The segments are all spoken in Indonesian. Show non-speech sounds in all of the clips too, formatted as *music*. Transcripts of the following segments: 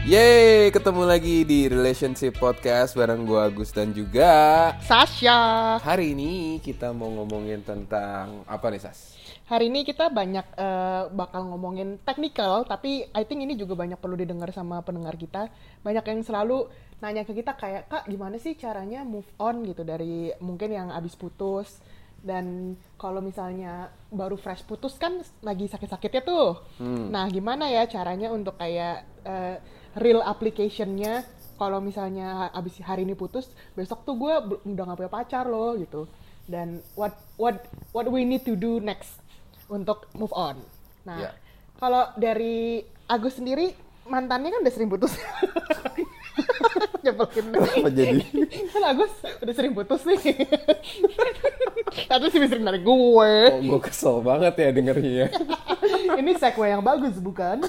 Yeay, ketemu lagi di Relationship Podcast bareng gue Agus dan juga Sasha. Hari ini kita mau ngomongin tentang apa nih Sas? Hari ini kita banyak eh, bakal ngomongin technical, tapi I think ini juga banyak perlu didengar sama pendengar kita. Banyak yang selalu nanya ke kita kayak, Kak gimana sih caranya move on gitu dari mungkin yang abis putus. Dan kalau misalnya baru fresh putus kan lagi sakit-sakitnya tuh. Nah gimana ya caranya untuk kayak eh, real application-nya kalau misalnya abis hari ini putus, besok tuh gue udah gak punya pacar loh gitu. Dan what what what we need to do next untuk move on. Nah, Ya. kalau dari Agus sendiri mantannya kan udah sering putus. *laughs* Nyebelin. *laughs* Apa jadi? kan Agus udah sering putus nih. *laughs* Tapi sih sering dari gue. Oh, gue kesel banget ya dengernya. *laughs* Ini segue yang bagus bukan?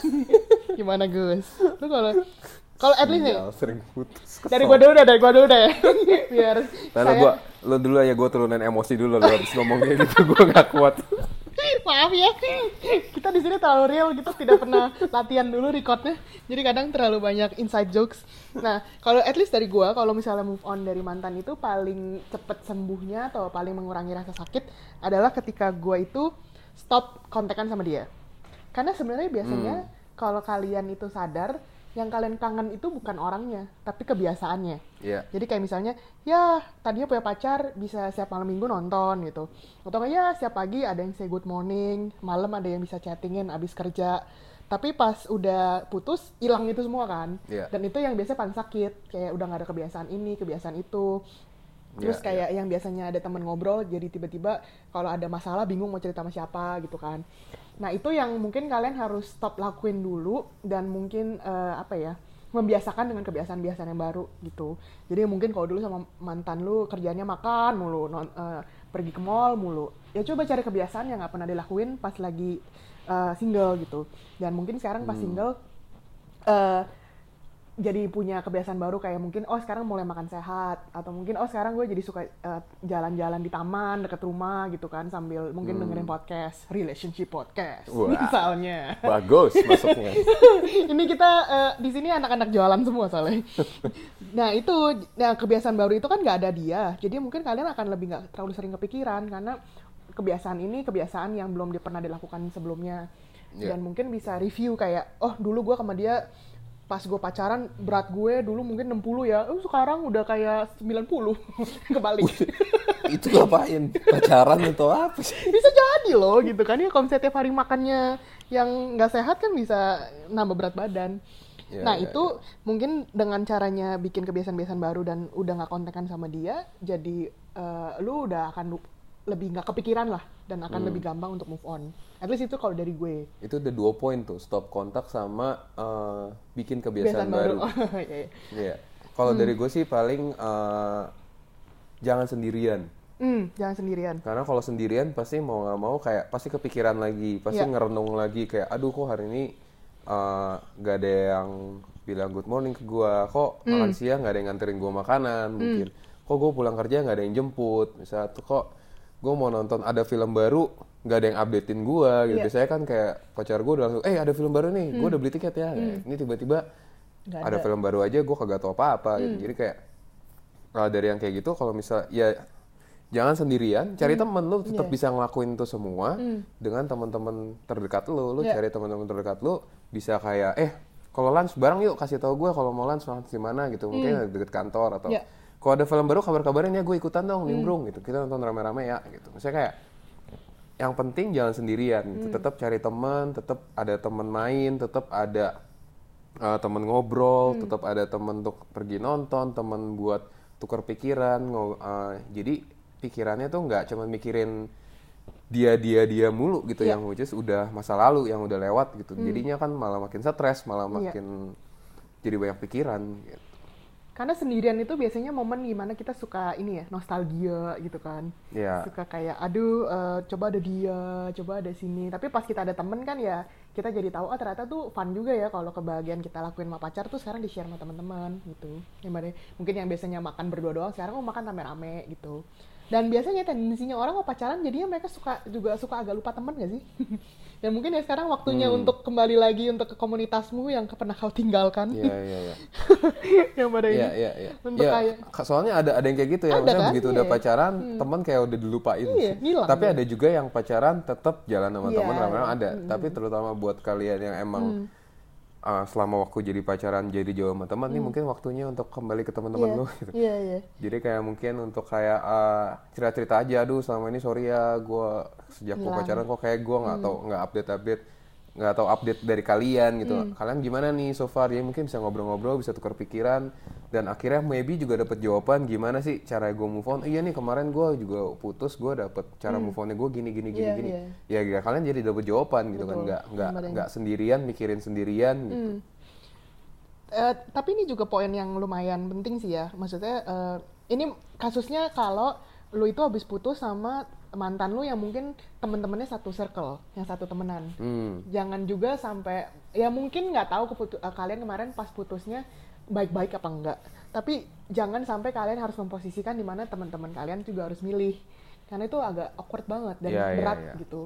Gimana Gus? Lu kalau kalau at least nih Sial, sering putus. Kesel. dari gua dulu deh, dari gua dulu deh. Biar Lalu saya- gua, lo dulu ya gue turunin emosi dulu lo habis ngomong kayak gitu gue gak kuat. Maaf ya, kita di sini terlalu real, kita tidak pernah latihan dulu recordnya, jadi kadang terlalu banyak inside jokes. Nah, kalau at least dari gua, kalau misalnya move on dari mantan itu paling cepet sembuhnya atau paling mengurangi rasa sakit adalah ketika gua itu stop kontekan sama dia. Karena sebenarnya biasanya kalau kalian itu sadar, yang kalian kangen itu bukan orangnya, tapi kebiasaannya. Iya. Jadi kayak misalnya, ya tadinya punya pacar bisa setiap malam minggu nonton gitu. Atau kayak ya setiap pagi ada yang say good morning, malam ada yang bisa chattingin abis kerja. Tapi pas udah putus, hilang itu semua kan. Iya. Dan itu yang biasanya paling sakit, kayak udah gak ada kebiasaan ini, kebiasaan itu. Terus Iya, kayak yang biasanya ada temen ngobrol, jadi tiba-tiba kalau ada masalah bingung mau cerita sama siapa gitu kan. Nah itu yang mungkin kalian harus stop lakuin dulu dan mungkin eh, apa ya membiasakan dengan kebiasaan-kebiasaan yang baru gitu. Jadi mungkin kalau dulu sama mantan lu kerjanya makan mulu, non- eh, pergi ke mall mulu, ya coba cari kebiasaan yang nggak pernah dilakuin pas lagi eh, single gitu. Dan mungkin sekarang pas single eh jadi punya kebiasaan baru kayak mungkin oh sekarang mulai makan sehat atau mungkin oh sekarang gue jadi suka eh, jalan-jalan di taman dekat rumah gitu kan sambil mungkin dengerin podcast relationship podcast Wah. misalnya Bagus masuknya. *laughs* ini kita eh, di sini anak-anak jualan semua soalnya *laughs* nah itu nah kebiasaan baru itu kan nggak ada dia jadi mungkin kalian akan lebih nggak terlalu sering kepikiran karena kebiasaan ini kebiasaan yang belum pernah dilakukan sebelumnya Iya. dan mungkin bisa review kayak oh dulu gue sama dia pas gue pacaran berat gue dulu mungkin 60 ya oh, sekarang udah kayak 90 *laughs* kebalik Itu ngapain? Pacaran atau apa sih? bisa jadi loh gitu kan ya kalau misalnya tiap hari makannya yang nggak sehat kan bisa nambah berat badan Ya, nah ya, itu mungkin dengan caranya bikin kebiasaan-kebiasaan baru dan udah nggak kontekan sama dia jadi eh, lu udah akan lebih nggak kepikiran lah dan akan Hmm. lebih gampang untuk move on at least itu kalau dari gue Itu ada dua poin tuh, stop kontak sama eh, bikin kebiasaan, kebiasaan baru. baru, *laughs* Oh, iya, iya. Iya. Kalau dari gue sih paling eh, jangan sendirian. Hmm, jangan sendirian Karena kalau sendirian pasti mau nggak mau kayak pasti kepikiran lagi, pasti Iya. ngerenung lagi kayak aduh kok hari ini eh, nggak ada yang bilang good morning ke gua, kok Hmm. makan siang nggak ada yang nganterin gua makanan mungkin, kok gua pulang kerja nggak ada yang jemput, misalnya tuh kok gua mau nonton ada film baru nggak ada yang updatein gua gitu. Iya. Biasanya kan kayak pacar gua udah langsung, eh ada film baru nih, gua udah beli tiket ya. Ini tiba-tiba Hmm. Ada ada. Hmm. film baru aja gua kagak tahu apa-apa gitu. Jadi kayak kalau dari yang kayak gitu kalau misal ya jangan sendirian cari Hmm. temen lu tetap Iya. bisa ngelakuin itu semua dengan teman-teman terdekat lu lu Iya. cari teman-teman terdekat lu bisa kayak eh kalau lunch bareng yuk kasih tahu gue kalau mau lunch lunch di mana gitu mungkin deket kantor atau Hmm. Hmm. kalau ada film baru kabar-kabarin ya gue ikutan dong nimbrung gitu kita nonton rame-rame ya gitu misalnya kayak yang penting jangan sendirian gitu. Hmm. tetap cari teman tetap ada teman main tetap ada uh, teman ngobrol Hmm. tetap ada teman untuk pergi nonton teman buat tukar pikiran uh, jadi pikirannya tuh nggak cuma mikirin dia dia dia mulu gitu Iya. yang which is udah masa lalu yang udah lewat gitu jadinya kan malah makin stres malah Hmm. Iya. makin jadi banyak pikiran gitu. Karena sendirian itu biasanya momen gimana kita suka ini ya nostalgia gitu kan. Ya suka kayak aduh eh, coba ada dia coba ada sini. Tapi pas kita ada temen kan ya kita jadi tahu oh ternyata tuh fun juga ya kalau kebahagiaan kita lakuin sama pacar tuh sekarang di share sama teman-teman gitu. Yang mana- mungkin yang biasanya makan berdua doang sekarang mau makan rame-rame gitu. Dan biasanya tendensinya orang mau pacaran jadinya mereka suka juga suka agak lupa teman gak sih *laughs* ya mungkin ya sekarang waktunya Hmm. untuk kembali lagi untuk ke komunitasmu yang pernah kau tinggalkan Iya iya iya. *laughs* yang pada Iya ini iya iya. Untuk Iya, kayak- ka- soalnya ada ada yang kayak gitu ya. Ada Maksudnya kan? begitu Iya. udah pacaran, teman kayak udah dilupain. Iya, ngilang Tapi dia. ada juga yang pacaran tetap jalan sama Iya, teman rame iya. ada. Tapi terutama buat kalian yang emang uh, selama waktu jadi pacaran jadi jauh sama teman nih mungkin waktunya untuk kembali ke teman-teman iya lu gitu. iya iya. Jadi kayak mungkin untuk kayak uh, cerita-cerita aja, aduh selama ini sorry ya, gue sejak gue pacaran kok kayak gue nggak tahu nggak update-update nggak tahu update dari kalian gitu. Kalian gimana nih so far? Ya mungkin bisa ngobrol-ngobrol, bisa tukar pikiran dan akhirnya maybe juga dapat jawaban gimana sih cara gue move on. Iya nih kemarin gue juga putus, gue dapet cara move onnya gue gini gini gini Iya, gini. iya. Ya, ya kalian jadi dapet jawaban gitu kan, Betul. nggak nggak Benar. nggak sendirian mikirin sendirian gitu. Eh, tapi ini juga poin yang lumayan penting sih ya. Maksudnya eh, ini kasusnya kalau lu itu habis putus sama mantan lu yang mungkin temen-temennya satu circle, yang satu temenan. Hmm. Jangan juga sampai ya mungkin nggak tahu keputu- eh, kalian kemarin pas putusnya baik-baik apa enggak. Tapi jangan sampai kalian harus memposisikan di mana teman-teman kalian juga harus milih. Karena itu agak awkward banget dan Iya, iya, berat iya. gitu.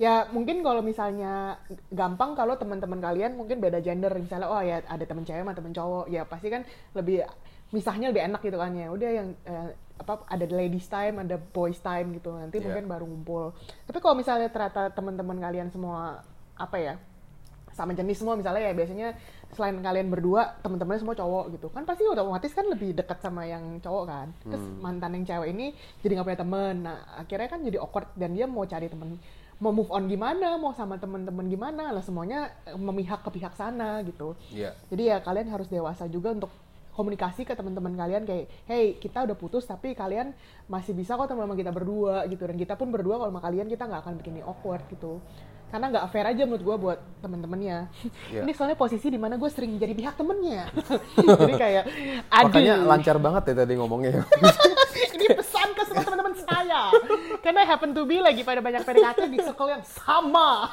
Ya mungkin kalau misalnya gampang kalau teman-teman kalian mungkin beda gender misalnya oh ya ada teman cewek sama teman cowok ya pasti kan lebih misahnya lebih enak gitu kan ya. Udah yang eh, apa ada ladies time ada boys time gitu. Nanti Iya. mungkin baru ngumpul. Tapi kalau misalnya ternyata teman-teman kalian semua apa ya sama jenis semua misalnya ya biasanya selain kalian berdua teman-temannya semua cowok gitu. Kan pasti otomatis kan lebih dekat sama yang cowok kan. Terus mantan yang cewek ini jadi nggak punya temen nah akhirnya kan jadi awkward dan dia mau cari temen mau move on gimana mau sama temen-temen gimana. Lah semuanya eh, memihak ke pihak sana gitu. Iya. jadi ya kalian harus dewasa juga untuk komunikasi ke teman-teman kalian kayak, hey kita udah putus tapi kalian masih bisa kok teman-teman kita berdua gitu. Dan kita pun berdua kalau sama kalian kita nggak akan bikin ini awkward gitu. Karena nggak fair aja menurut gue buat temen-temennya Iya. ini soalnya posisi di mana gue sering jadi pihak temennya. *laughs* Jadi kayak aduh. Makanya lancar banget ya tadi ngomongnya. *laughs* ini pesan ke semua teman-teman saya. Karena happen to be lagi pada banyak PDKT di circle yang sama.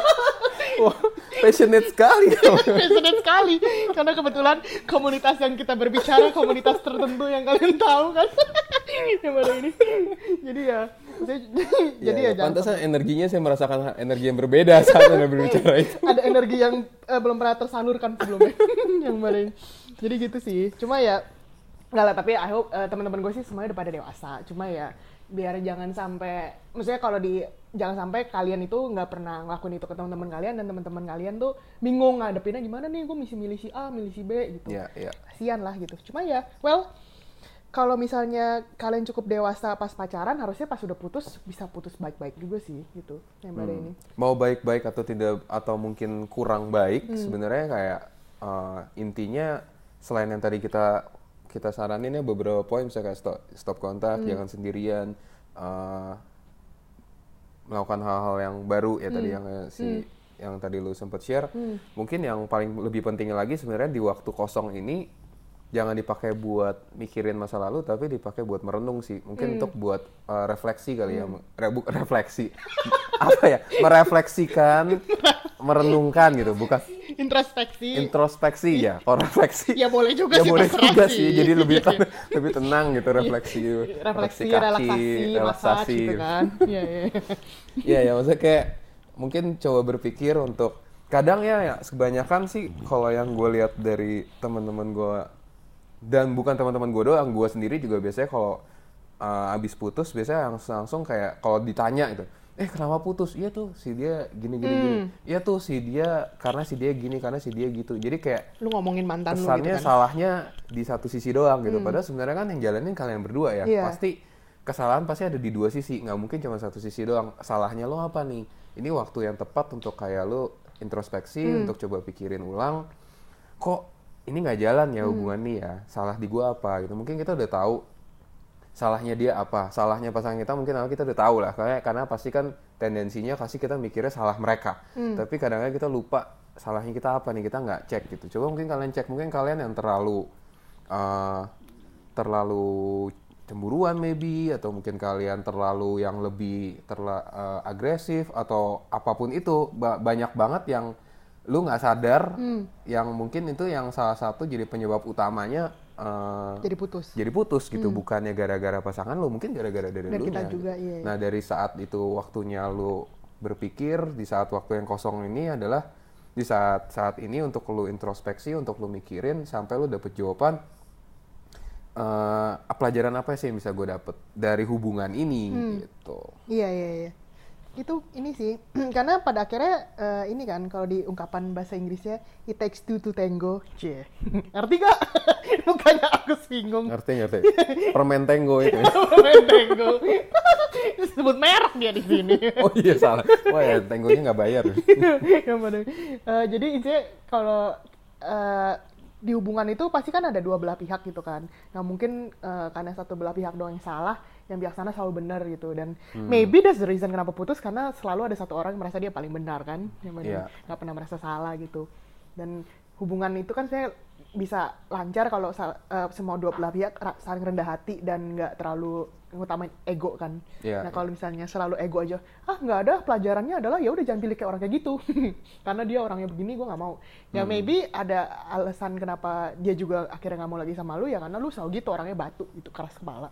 *laughs* Wah, passionate sekali. *laughs* Passionate sekali. Karena kebetulan komunitas yang kita berbicara komunitas tertentu yang kalian tahu kan. *laughs* Yang pada ini. Jadi ya saya- jadi ya, jangan pantesan energinya saya merasakan energi yang berbeda saat anda berbicara itu. ada energi yang eh, belum pernah tersalurkan sebelumnya. Yang pada ini. Jadi gitu sih. Cuma ya nggak lah tapi I hope eh, teman-teman gue sih semuanya udah pada dewasa. Cuma ya biar jangan sampai maksudnya kalau di jangan sampai kalian itu nggak pernah ngelakuin itu ke teman-teman kalian dan teman-teman kalian tuh bingung ngadepinnya gimana nih gue misi milih si A milih si B gitu. Iya, iya. kasihan lah gitu. Cuma ya well kalau misalnya kalian cukup dewasa pas pacaran harusnya pas udah putus bisa putus baik-baik juga sih gitu. Yang pada ini. Mau baik-baik atau tidak atau mungkin kurang baik Hmm. sebenarnya kayak uh, intinya selain yang tadi kita kita saranin ya beberapa poin misalnya kayak stop, stop kontak, Hmm. jangan sendirian, uh, melakukan hal-hal yang baru ya Hmm. tadi yang kayak si yang tadi lu sempat share. Mungkin yang paling lebih pentingnya lagi sebenarnya di waktu kosong ini jangan dipakai buat mikirin masa lalu tapi dipakai buat merenung sih. Mungkin untuk buat uh, refleksi kali ya, Re- bu- refleksi. *laughs* Apa ya? Merefleksikan, merenungkan gitu, bukan introspeksi introspeksi ya. Kalau refleksi Ya boleh juga ya sih, boleh terserah juga sih. Jadi lebih Iya. ten- *laughs* lebih tenang gitu refleksi. refleksi, kaki, relaksasi, massage gitu kan. Iya, iya. Iya ya maksudnya kayak mungkin coba berpikir untuk kadang ya, ya kebanyakan sih kalau yang gue lihat dari teman-teman gue dan bukan teman-teman gue doang gue sendiri juga biasanya kalau uh, abis putus biasanya langsung, langsung kayak kalau ditanya gitu eh kenapa putus iya tuh si dia gini gini gini iya tuh si dia karena si dia gini karena si dia gitu jadi kayak Lu ngomongin mantan lu gitu kan. salahnya di satu sisi doang gitu. Padahal sebenarnya kan yang jalanin kalian berdua ya. Iya. Pasti kesalahan pasti ada di dua sisi. Nggak mungkin cuma satu sisi doang. Salahnya lo apa nih? Ini waktu yang tepat untuk kayak lo introspeksi, untuk coba pikirin ulang. Kok ini nggak jalan ya hubungan nih ya? Salah di gua apa gitu. Mungkin kita udah tahu salahnya dia apa salahnya pasangan kita mungkin kita udah tahu lah. Karena karena pasti kan tendensinya pasti kita mikirnya salah mereka. Tapi kadang-kadang kita lupa salahnya kita apa nih kita nggak cek gitu. Coba mungkin kalian cek mungkin kalian yang terlalu uh, terlalu cemburuan maybe atau mungkin kalian terlalu yang lebih terla eh, agresif atau apa pun itu Ba- banyak banget yang lu nggak sadar yang mungkin itu yang salah satu jadi penyebab utamanya eh, Jadi putus. jadi putus gitu bukannya gara-gara pasangan lu mungkin gara-gara dari Dari lu kita juga, iya, iya. nah dari saat itu waktunya lu berpikir di saat waktu yang kosong ini adalah di saat saat ini untuk lu introspeksi untuk lu mikirin sampai lu dapet jawaban eh pelajaran apa sih yang bisa gue dapet dari hubungan ini Hmm. gitu Iya iya iya. Itu ini sih *clears throat* karena pada akhirnya eh, ini kan kalau di ungkapan bahasa Inggrisnya it takes two to tango. Cie. *laughs* Ngerti gak? Bukannya *laughs* aku bingung. ngerti ngerti *laughs* permen tenggo itu. Main tango. Sebut merek dia di sini. oh iya salah wah ya tenggonya nggak bayar? Eh, jadi intinya kalau eh, di hubungan itu pasti kan ada dua belah pihak gitu kan. Nggak mungkin eh, karena satu belah pihak doang yang salah, yang pihak sana selalu benar gitu. Dan maybe that's the reason kenapa putus karena selalu ada satu orang yang merasa dia paling benar kan, yang mana Iya. nggak pernah merasa salah gitu. Dan hubungan itu kan saya bisa lancar kalau eh, semua dua belah pihak saling rendah hati dan nggak terlalu ngutamain ego kan. Iya, nah kalau misalnya selalu ego aja, ah nggak ada pelajarannya adalah ya udah jangan pilih kayak orang kayak gitu, *laughs* karena dia orangnya begini gue nggak mau. Ya maybe ada alasan kenapa dia juga akhirnya nggak mau lagi sama lu ya karena lu selalu gitu orangnya batu gitu keras kepala.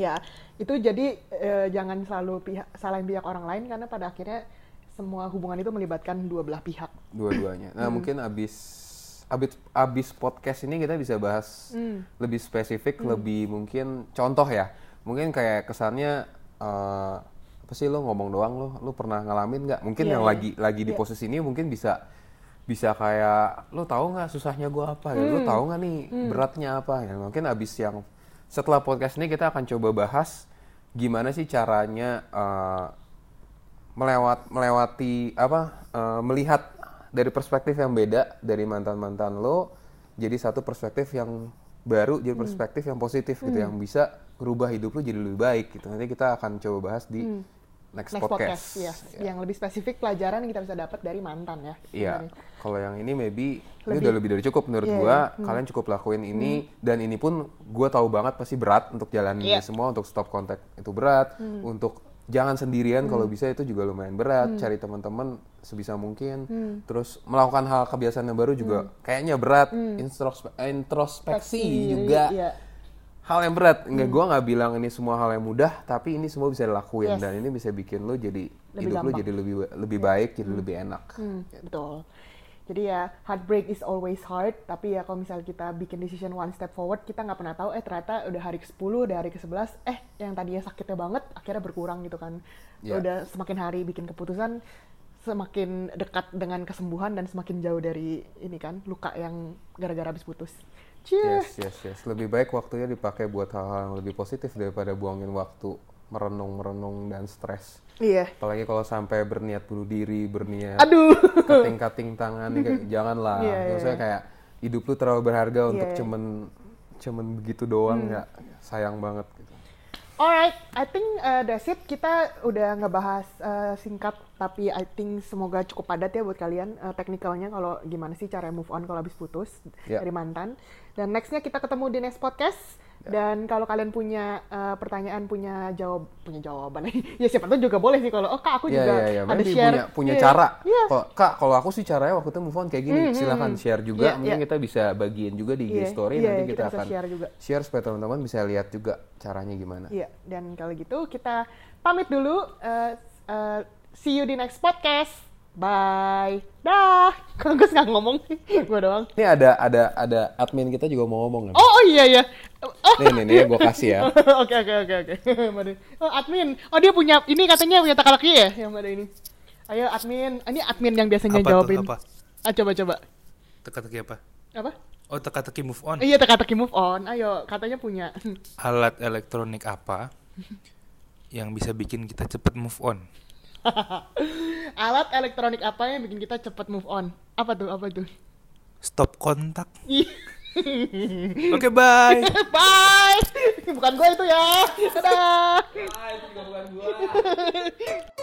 Ya itu jadi eh, jangan selalu pihak salahin pihak orang lain karena pada akhirnya semua hubungan itu melibatkan dua belah pihak. dua-duanya. Nah Hmm. mungkin abis abis abis podcast ini kita bisa bahas Hmm. lebih spesifik, lebih mungkin contoh ya. Mungkin kayak kesannya eh, apa sih lo ngomong doang lo, lo pernah ngalamin nggak? Mungkin Iya, yang iya. lagi lagi di Iya. posisi ini mungkin bisa bisa kayak lo tahu nggak susahnya gua apa ya? Hmm. Lo tahu nggak nih beratnya apa ya? Mungkin abis yang setelah podcast ini kita akan coba bahas gimana sih caranya eh, melewat melewati apa eh, melihat dari perspektif yang beda dari mantan mantan lo jadi satu perspektif yang baru jadi perspektif yang positif gitu yang bisa merubah hidup lo jadi lebih baik gitu. Nanti kita akan coba bahas di next, Next podcast, podcast, ya. Yang lebih spesifik pelajaran yang kita bisa dapat dari mantan ya. Iya, sebenarnya. kalau yang ini maybe ini Lebih- udah lebih dari cukup menurut Iya, gua. iya. Kalian cukup lakuin ini dan ini pun gua tahu banget pasti berat untuk jalanin Iya. ini semua untuk stop kontak itu berat, untuk jangan sendirian kalau bisa itu juga lumayan berat. Cari teman-teman sebisa mungkin. Terus melakukan hal kebiasaan yang baru juga kayaknya berat. Introspe- introspeksi Diri, juga iya. Hal yang berat. Enggak gua nggak bilang ini semua hal yang mudah, tapi ini semua bisa dilakuin Yes. dan ini bisa bikin lo jadi Lebih hidup lo jadi lebih lebih baik, jadi lebih enak. Hmm, betul. Jadi ya heartbreak is always hard, tapi ya kalau misalnya kita bikin decision one step forward, kita nggak pernah tahu eh ternyata udah hari ke-10, udah hari ke-11, eh yang tadinya sakitnya banget akhirnya berkurang gitu kan. Ya. Udah semakin hari bikin keputusan semakin dekat dengan kesembuhan dan semakin jauh dari ini kan luka yang gara-gara habis putus. Yes, yes, yes. Lebih baik waktunya dipakai buat hal-hal yang lebih positif daripada buangin waktu merenung-merenung dan stres. Iya. Apalagi kalau sampai berniat bunuh diri, berniat Aduh. kating-kating tangan, ya kayak, *laughs* janganlah. Iya, iya, Maksudnya kayak hidup lu terlalu berharga untuk iya. cuman cuman begitu doang Hmm. ya sayang banget gitu. Alright, I think uh, that's it. Kita udah ngebahas uh, singkat, tapi I think semoga cukup padat ya buat kalian uh, teknikalnya kalau gimana sih cara move on kalau habis putus Ya. dari mantan. Dan nextnya kita ketemu di next podcast. Dan kalau kalian punya uh, pertanyaan, punya jawab, punya jawaban, *laughs* ya siapa tahu juga boleh sih kalau oh kak aku Iya, juga iya, iya. ada Maybe share, punya punya Iya, cara. Iya. Kalau Kak, kalau aku sih caranya waktu itu move on kayak gini. Silahkan share juga. Iya, Mungkin iya. kita bisa bagiin juga di Iya, story. iya, Nanti kita kita, bisa akan share juga. share supaya teman-teman bisa lihat juga caranya gimana. Iya, dan kalau gitu kita pamit dulu. Uh, uh, see you di next podcast. Bye. Dah. *laughs* Kalau gue nggak ngomong, *laughs* gue doang. Ini ada ada ada admin kita juga mau ngomong. nih. Oh, oh iya iya. Oh. Nih nih nih gue kasih ya. *laughs* Oke oke oke oke. Mari. Oh admin. Oh dia punya ini katanya punya teka-teki ya yang ada ini. Ayo admin. Ini admin yang biasanya Apa tuh, jawabin. apa? Ah coba coba. Teka-teki apa? Apa? Oh, teka-teki move on. Iya teka-teki move on. Ayo katanya punya. Alat elektronik apa yang bisa bikin kita cepet move on? Alat elektronik apa yang bikin kita cepet move on? Apa tuh? Apa tuh? Stop kontak. Ih. Oke, bye. *laughs* Bye. Bukan gue itu ya. Dadah. *laughs*